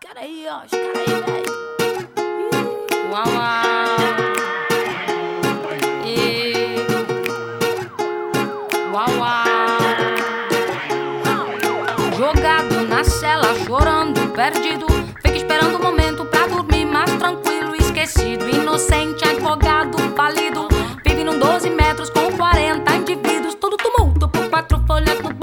caras aí, ó. Os caras aí, velho. Uau, uau. Uau, uau. Jogado na cela, chorando, perdido. Fica esperando o um momento pra dormir, mas tranquilo, esquecido. Inocente, advogado, falido. Vive num 12 metros com 40 indivíduos. Tudo tumulto por quatro folhas do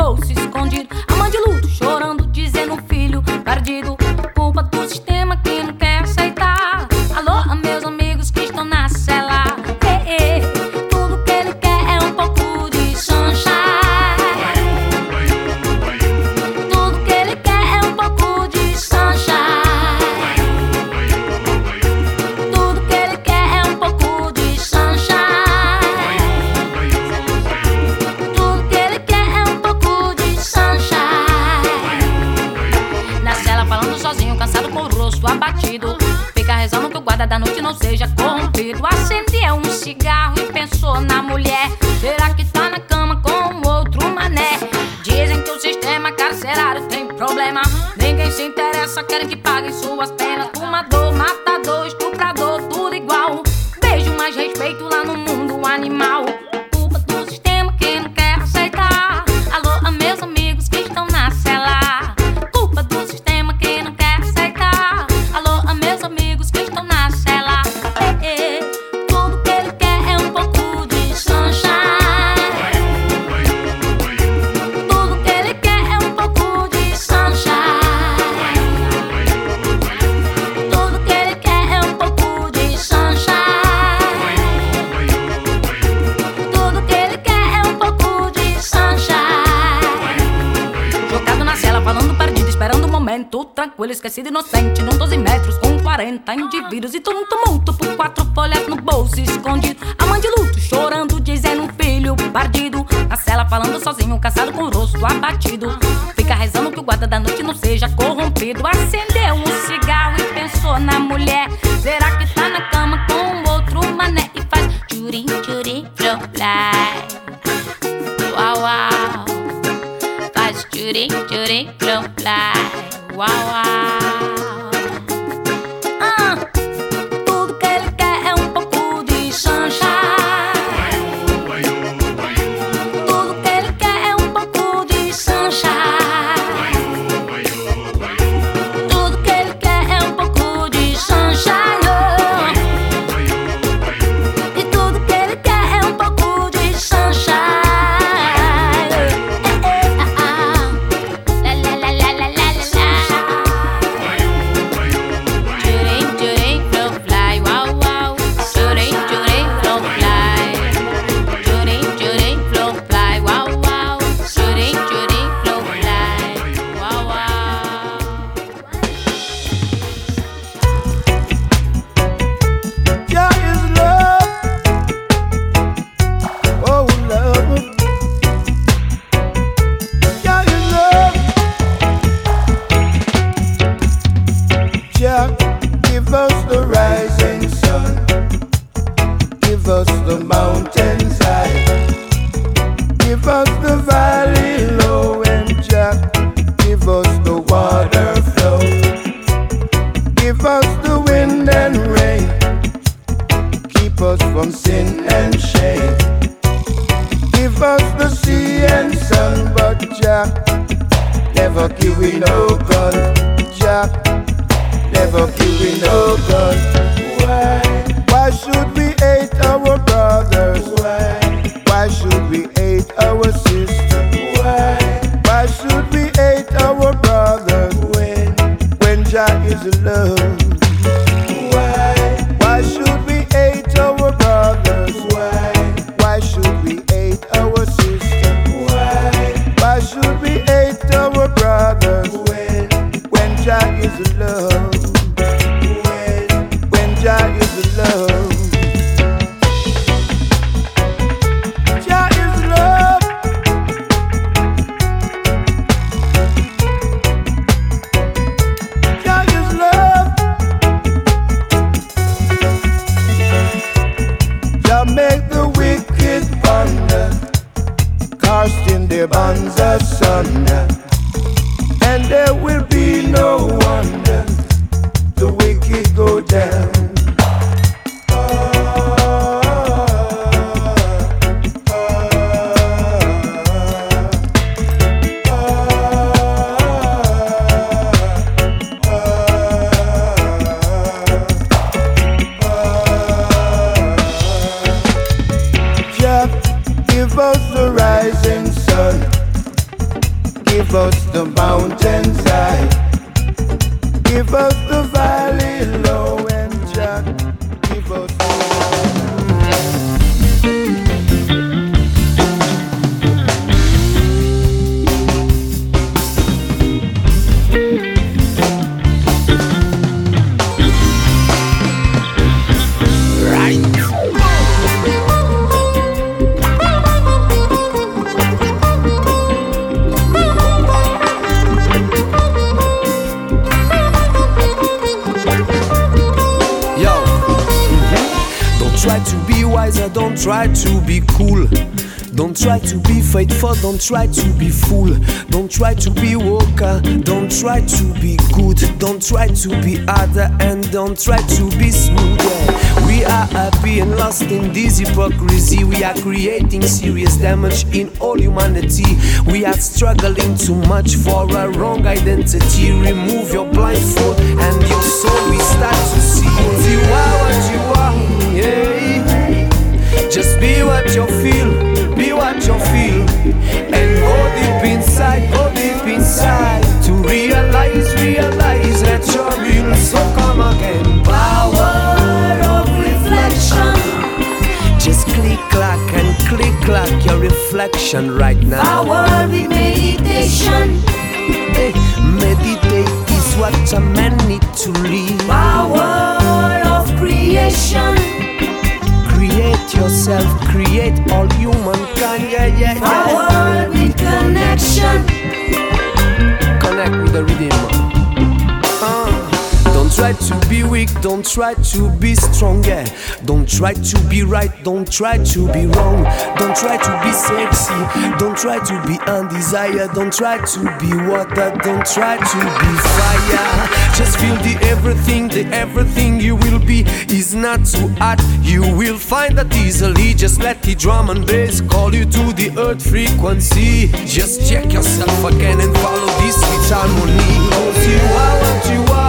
tranquilo, esquecido inocente. Num 12 metros com 40 indivíduos e todo um tumulto por quatro folhas no bolso escondido. A mãe de luto chorando, dizendo um filho perdido. Na cela falando sozinho, caçado com o rosto abatido. Fica rezando que o guarda da noite não seja corrompido. Acendeu um cigarro e pensou na mulher. Será que tá na cama com outro mané? E faz tchurim, tchurim, pro Uau, uau. Faz tchurim, tchurim, pro Wow! Try to be faithful, don't try to be fool. Don't try to be woker, don't try to be good. Don't try to be other and don't try to be smooth. Yeah. We are happy and lost in this hypocrisy. We are creating serious damage in all humanity. We are struggling too much for a wrong identity. Remove your blindfold and your soul we start to see. You are what you are, yeah. Just be what you feel, be what you feel, and go deep inside, go deep inside to realize, realize that you're real. So come again, power of reflection. Just click clack and click clack your reflection right now. Power with meditation. Hey, meditate is what a man need to live. Power of creation yourself, create all humankind. Yeah, yeah, yeah. Power with connection. Connect with the rhythm. Don't try to be weak, don't try to be strong, yeah. Don't try to be right, don't try to be wrong. Don't try to be sexy, don't try to be undesired. Don't try to be water, don't try to be fire. Just feel the everything, the everything you will be is not too hot. You will find that easily. Just let the drum and bass call you to the earth frequency. Just check yourself again and follow this harmony. Cause you are what you are.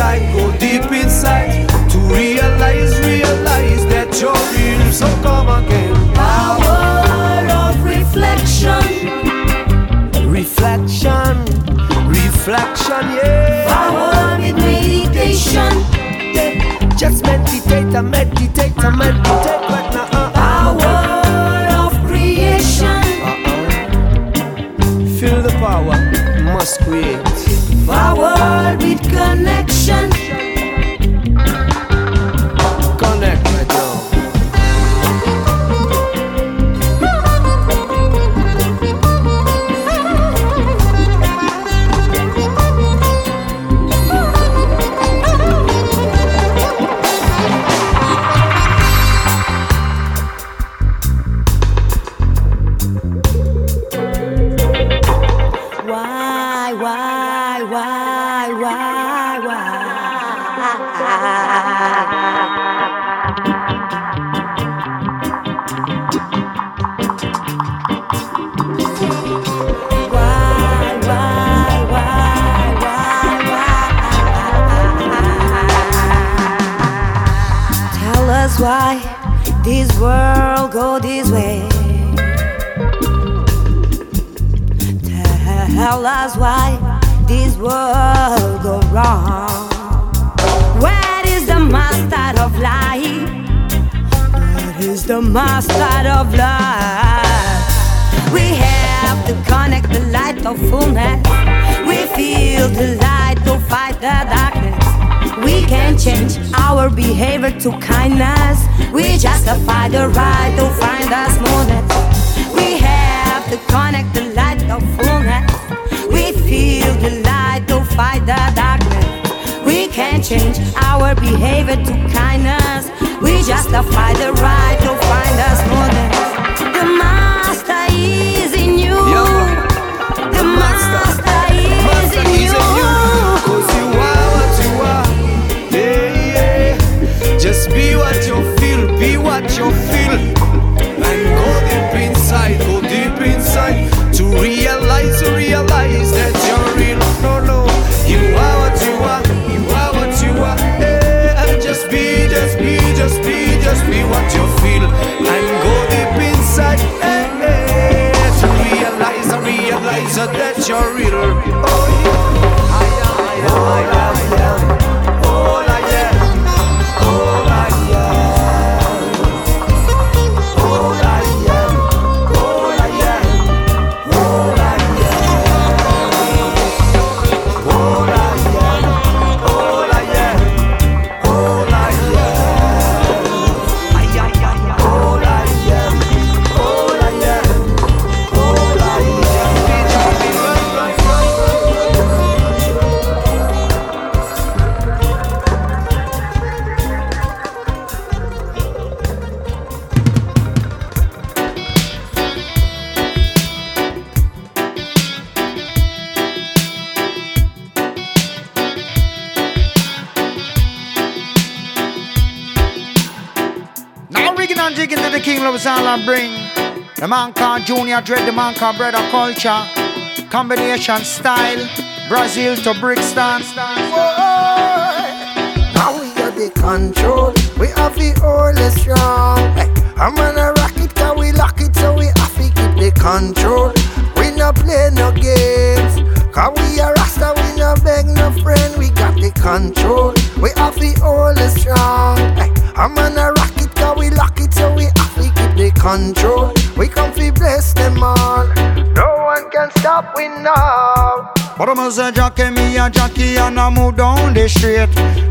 Inside, go deep inside. To realize, realize that you're real. So come again. Power of reflection. Reflection, reflection, yeah. Power with meditation. Yeah. Just meditate and meditate and meditate right now. Uh, Power of creation. Feel the power, must create. This world go wrong. Where is the master of life? Where is the master of life? We have to connect the light of fullness. We feel the light to fight the darkness. We can change our behavior to kindness. We justify the right to find the smoothness. We have to connect the light of fullness. Feel the light to fight the darkness. We can change our behavior to kindness. We justify the right to find the smoothness. The master is in you. Yo. The master is in you. your real. Love is all I bring. The man called Junior Dread, the man called Brother Culture. Combination style, Brazil to Brixton. Now we got the control, we have the all strong. Hey, I'm gonna rock it, cause we lock it, so we have to keep the control. We no play no games, cause we are Rasta, we no beg no friend, we got the control. We have the all strong. Hey, I'm gonna rock it, cause we lock the control. We come to bless them all. No one can stop we now. But I'm a jockey, me a jockey, and I move down the street.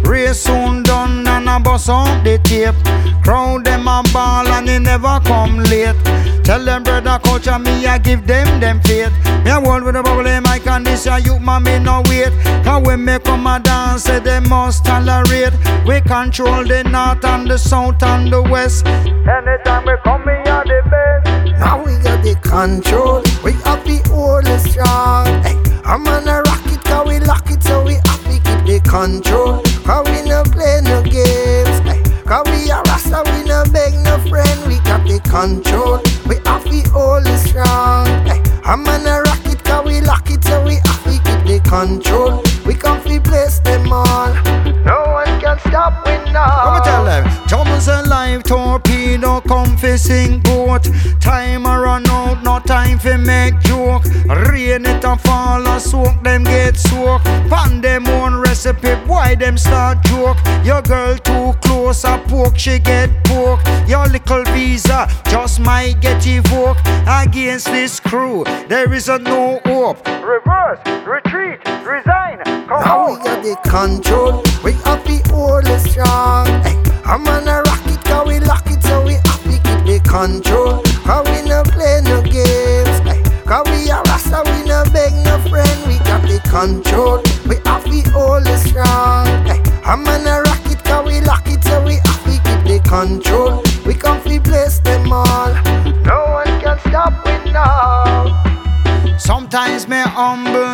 Race soon done, and I bust up the tape. Crowd them a ball, and they never come late. Tell them brother coach, culture, me I give them them faith. Me a world with a bubble mic, and this a youth man me no wait. Cause when me come a dance, say they must tolerate. We control the north and the south and the west. Anytime we come, me are the best. Now we got the control. We have the all strong. Hey, I'm gonna rock it, cause we lock it, so we have to keep the control. Cause we no play no games. Hey, cause we are Rasta, we no beg no friend. We got the control. We have the all strong. Hey, I'm gonna rock it, cause we lock it, so we have to keep the control. We to bless them all. No one can stop we now. Come and tell them. Thomas alive, torpedo, come fi sing boat. Time a run out, no time fi make joke. Rain it a fall, a soak them get soak. Pan them own recipe, why them start joke? Your girl too close, a poke, she get poke. Your little visa just might get evoked. Against this crew, there is a no hope. Reverse, retreat, resign, come Now we got the control. We have the all strong. Hey, I'm gonna rock control. Cause we no play no games. Cause we are Rasta, we no beg no friend. We got the control. We have the all strong. Hey, I'm gonna rock it, cause we lock it, so we have to keep the control. We come to bless them all. No one can stop we now. Sometimes me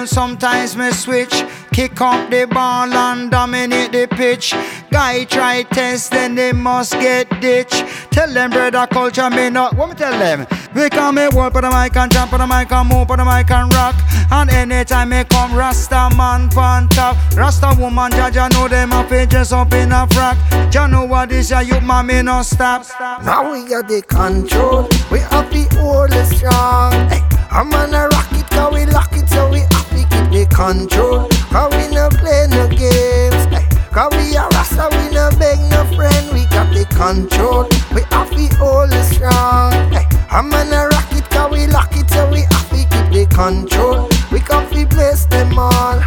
sometimes me switch. Kick up the ball and dominate the pitch. Guy try test, then they must get ditch. Tell them brother culture me not. What me tell them? We come me walk on the mic and jump on the mic and move on the mic and rock. And anytime me come, Rasta man pan top. Rasta woman, Jaja know them a dress up in a frock. Jah know what this a you man me no stop. Now we got the control. We have the all strong. Hey, I'm gonna rock it, cause we lock it, so we to keep the control. Cause we no play no games. Hey, cause we are Rasta, we no beg no friend. We got the control. We have the all strong. Hey, I'm gonna rock it, cause we lock it, so we have to keep the control. We to bless them all.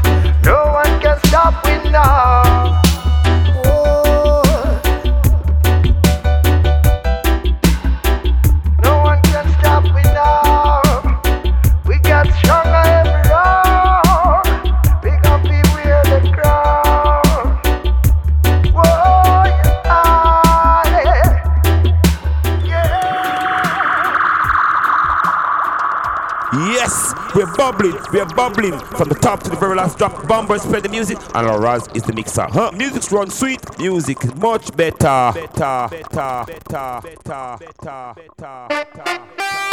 Yes, we're bubbling, we're bubbling from the top to the very last drop. Bomber spread the music, and our Raz is the mixer. Huh? Music's run sweet, music much better. Better, better, better, better, better, better, better.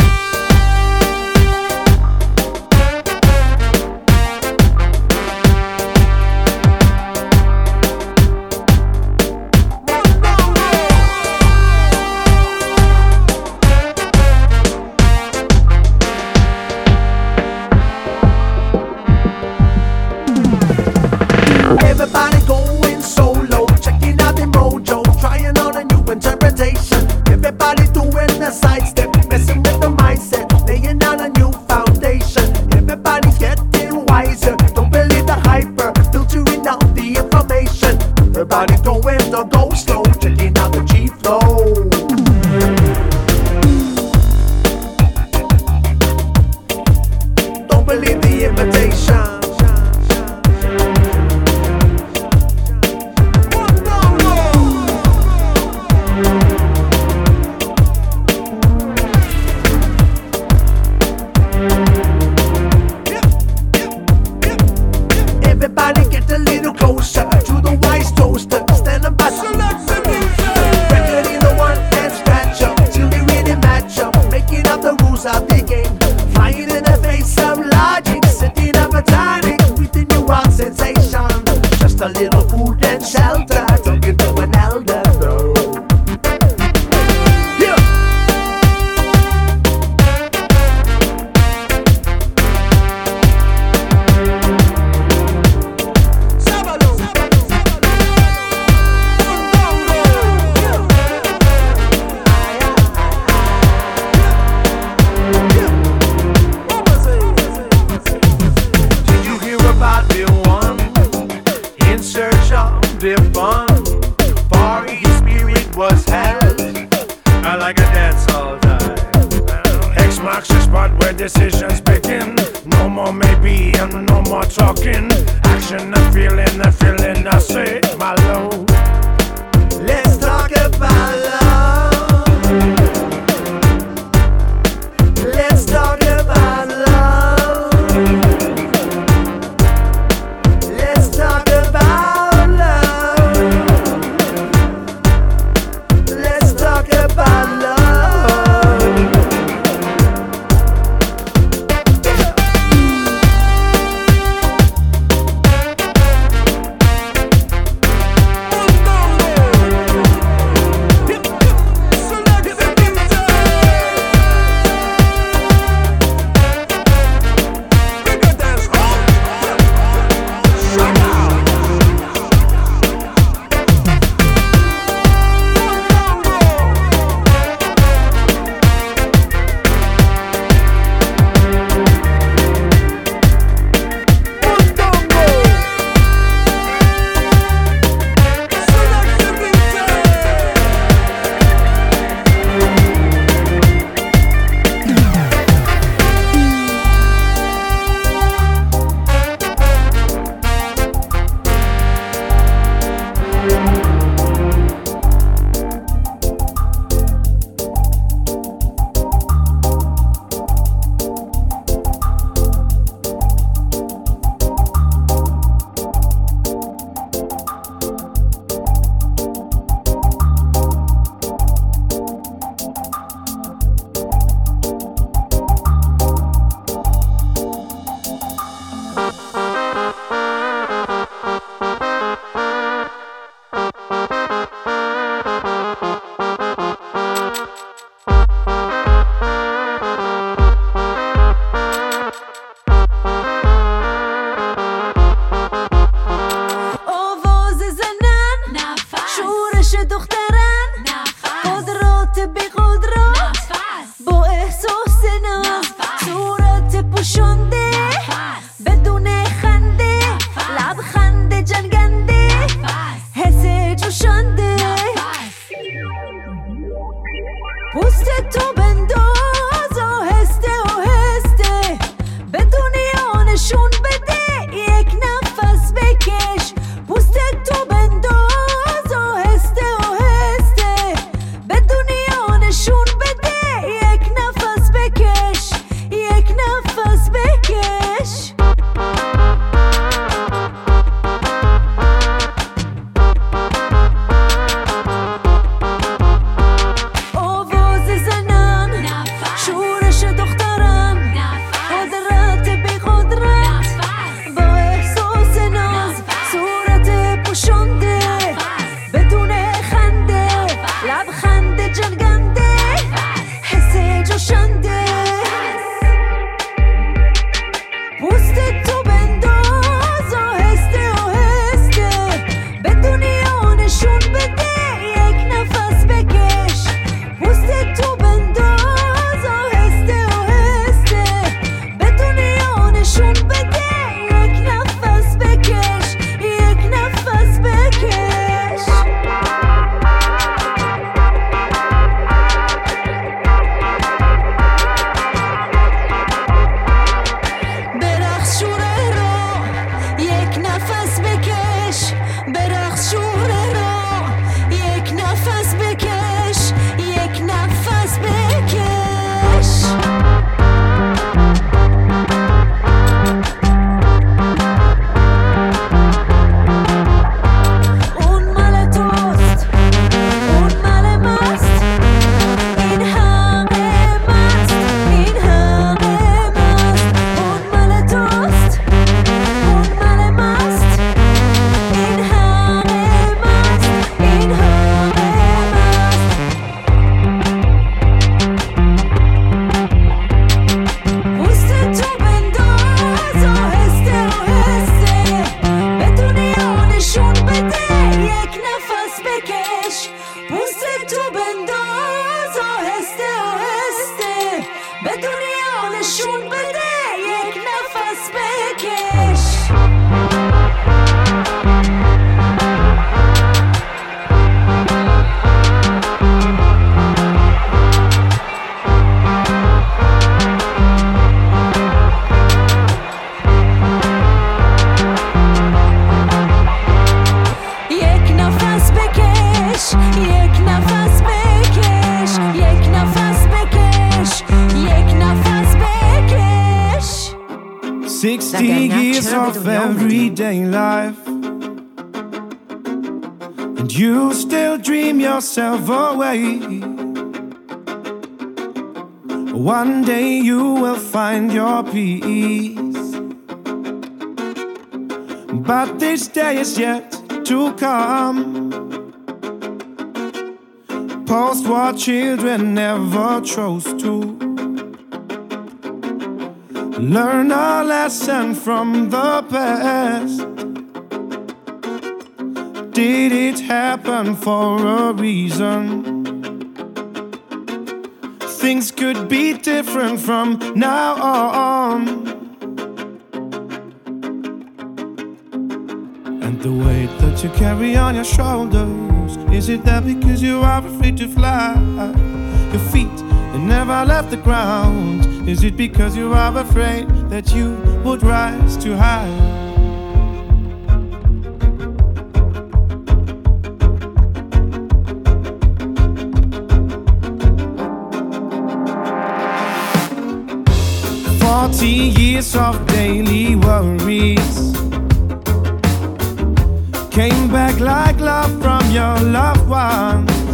60 years of everyday life. And you still dream yourself away. One day you will find your peace. But this day is yet to come. Post war children never chose to. Learn a lesson from the past. Did it happen for a reason? Things could be different from now on. And the weight that you carry on your shoulders, is it that because you are afraid to fly? Your feet they never left the ground. Is it because you are afraid that you would rise too high? Forty years of daily worries came back like love from your loved ones.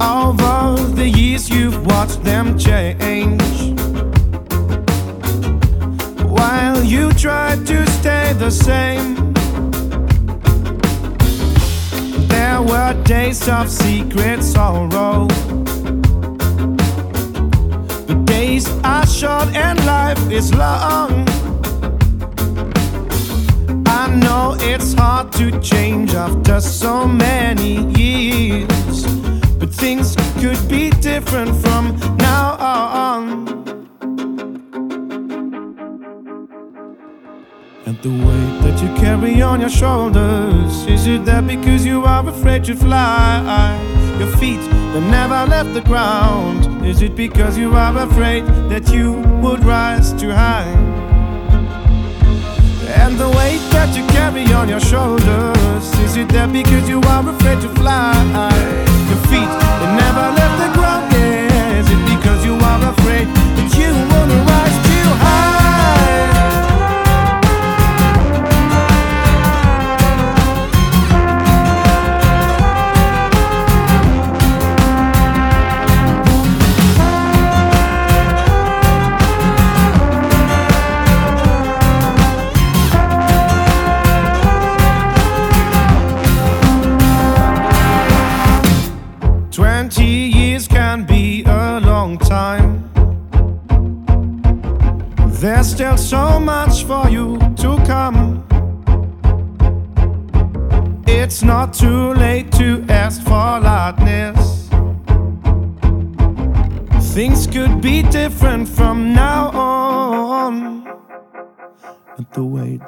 Over the years, you've watched them change. While you try to stay the same, there were days of secret sorrow. The days are short and life is long. I know it's hard to change after so many years things could be different from now on. And the weight that you carry on your shoulders, is it that because you are afraid to fly? Your feet that never left the ground, is it because you are afraid that you would rise too high? And the weight that you carry on your shoulders, is it that because you are afraid to fly? Your feet they never left the ground.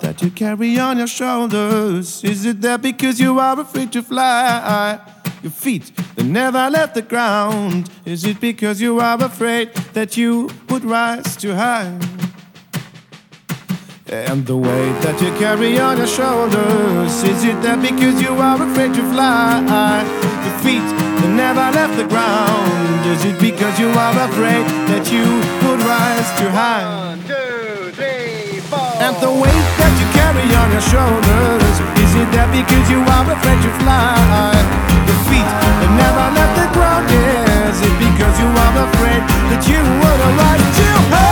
That you carry on your shoulders, is it there because you are afraid to fly? Your feet that never left the ground, is it because you are afraid that you would rise too high? And the weight that you carry on your shoulders Is it that because you are afraid to fly? Your feet that never left the ground. Is it because you are afraid that you would rise too high And the weight that you carry on your shoulders Is it that because you are afraid to fly Your feet that never left the ground. Is it because you are afraid that you would rise too high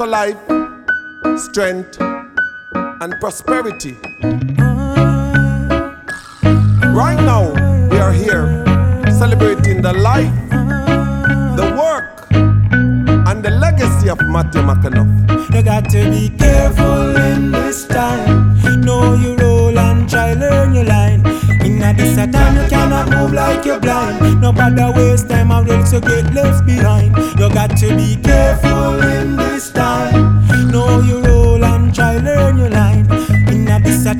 for life, strength, and prosperity. Right now, we are here celebrating the life, the work, and the legacy of Matthew McAnuff. You got to be careful in this time. Know your role and try learn your line. In a this time you cannot move like you're blind. No bother waste time or else you get left behind. You got to be careful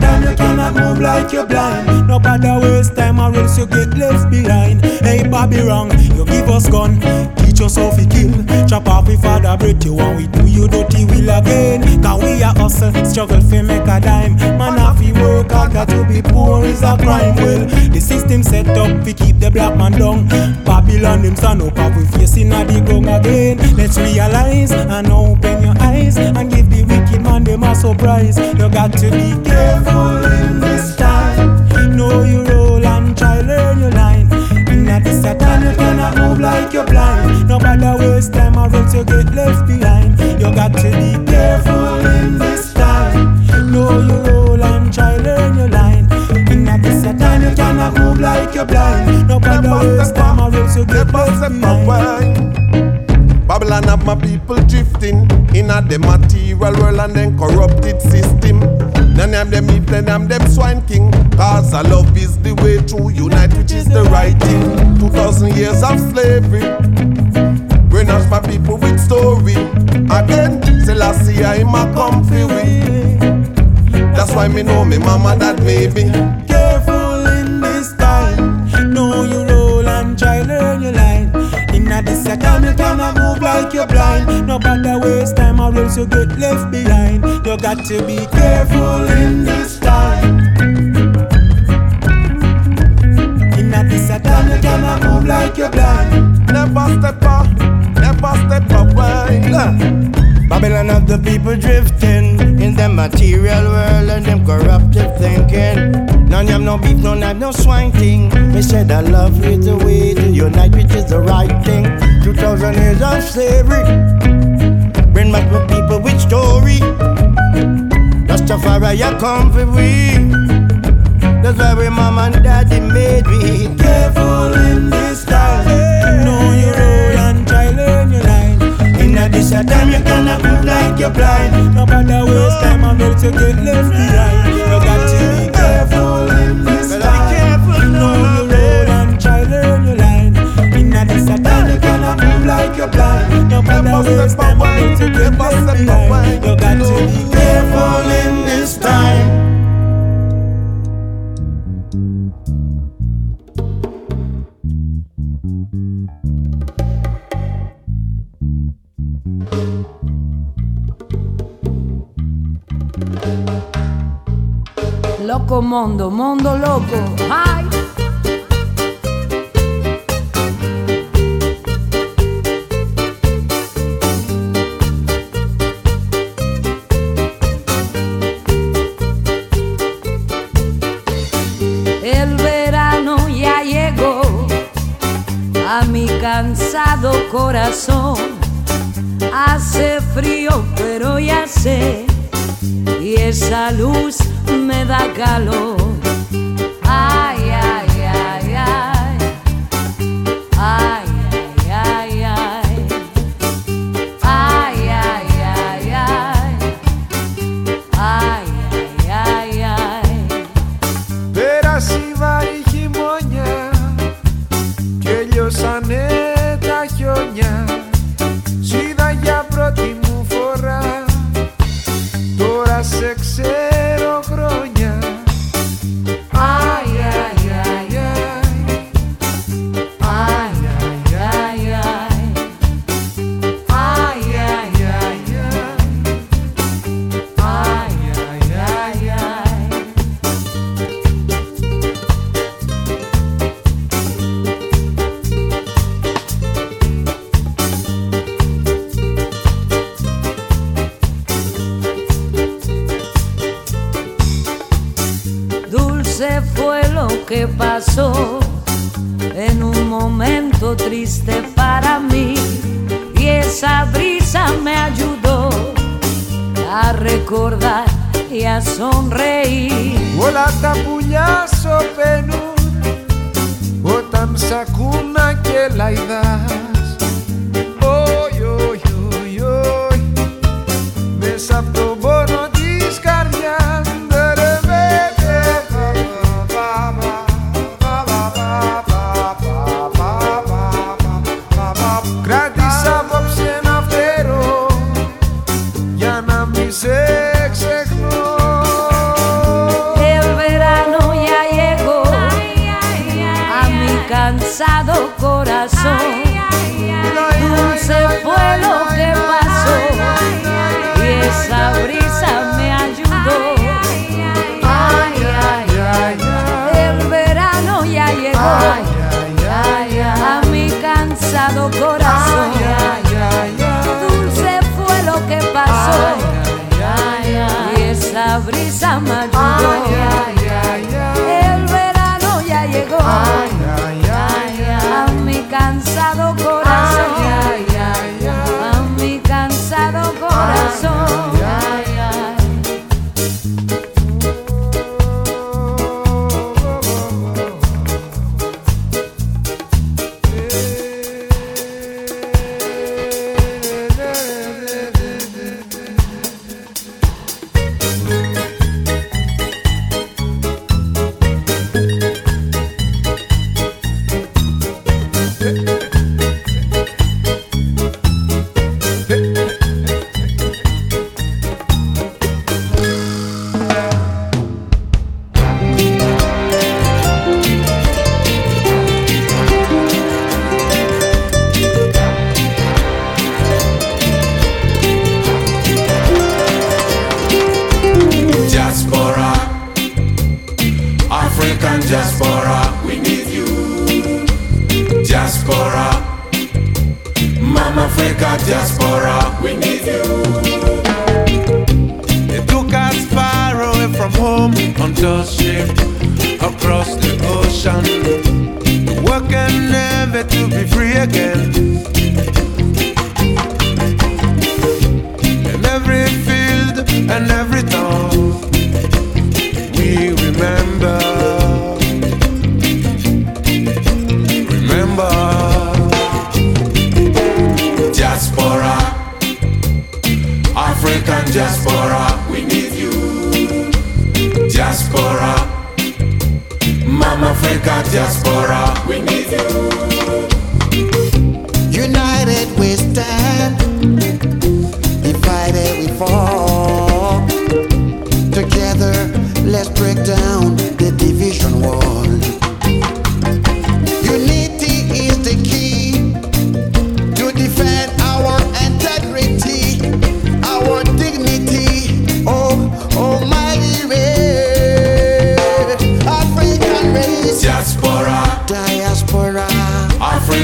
time you cannot move like you're blind. No bother waste time or else you get left behind. Hey Bobby wrong, you give us gun. Teach us how to kill. Chop off we father breath you want we do you dirty will again. Cause we a hustle, struggle fi make a dime. Man have to work hard, got to be poor is a crime. Well, the system set up to keep the black man down. Babylon them stand up, have we facing a the ground again. Let's realize and open your eyes and give the them a surprise. You got to be careful in this time. Know your role and try learn your line. In this time you cannot move like you're blind. No bother waste time or else you get left behind. You got to be careful in this time. Know your role and try learn your line. In this time you cannot move like you're blind. No bother waste time or else you get left behind. Babylon have my people drifting in a the material world and then corrupted system. None of them eat, none of them swine king. Cause our love is the way to unite, which is the right thing. Two thousand years of slavery. Brainwash my people with story. Again, Selassie, I'm a comfy way. That's why me know me mama that made this a time you cannot move like you're blind. No bother waste time or else you get left behind. You got to be careful in this time. In a this time you cannot move like you're blind. Never step up, never step away. Babylon have the people drifting in the material world and them corrupted thinking. None have no beef, none have no swine thing. Me said that love is the way to unite, which is the right thing. Two thousand years of slavery. Bring back my people with story. Rastafari, you come for we. That's why we mom and daddy made me Careful in this time. A this a time you cannot move like you're blind. No bother waste time else you get left behind. Mondo, mondo loco. Ay. El verano ya llegó a mi cansado corazón. Hace frío, pero ya sé, y esa luz da galo. pasó en un momento triste para mí y esa brisa me ayudó a recordar y a sonreír. Penú, que. no corazón.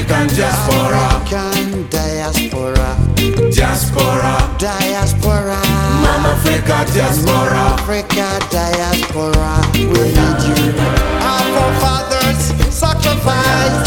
African diaspora. African diaspora. Diaspora. Diaspora. Mama Africa diaspora. Mama Africa diaspora. We need you. Our forefathers sacrificed.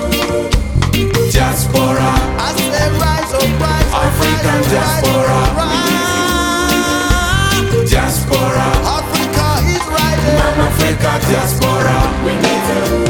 diaspora. I said rise, up, rise, African rise, diaspora. Rise. Diaspora. Africa is rising. Mama Africa diaspora. We need to.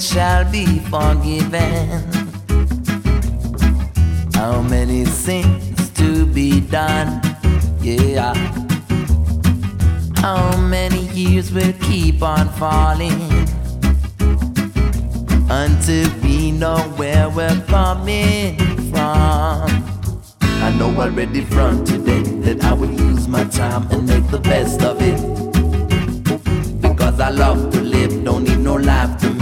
Shall be forgiven. How many sins to be done? Yeah. How many years will keep on falling until we know where we're coming from? I know already from today that I will use my time and make the best of it. Because I love to live, don't need no life to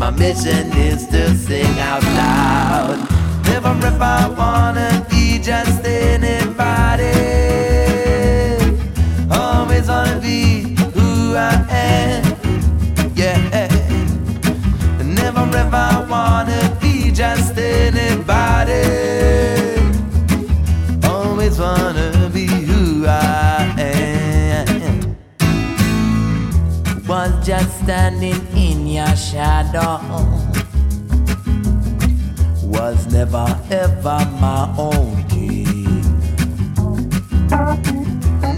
my mission is to sing out loud. Never ever wanna be just anybody. Always wanna be who I am. Yeah. Never ever wanna be just anybody. Always wanna be who I am. Was just standing in your shadow was never ever my own dream.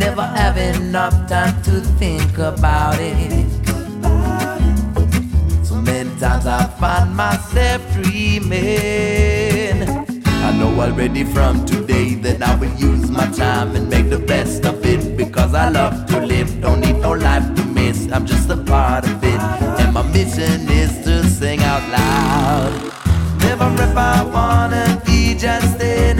Never have enough time to think about it. So many times I find myself dreaming. I know already from today that I will use my time and make the best of it because I love to live. Don't need no life to miss. I'm just a part of it, mission is to sing out loud. Never ever wanna be just anybody.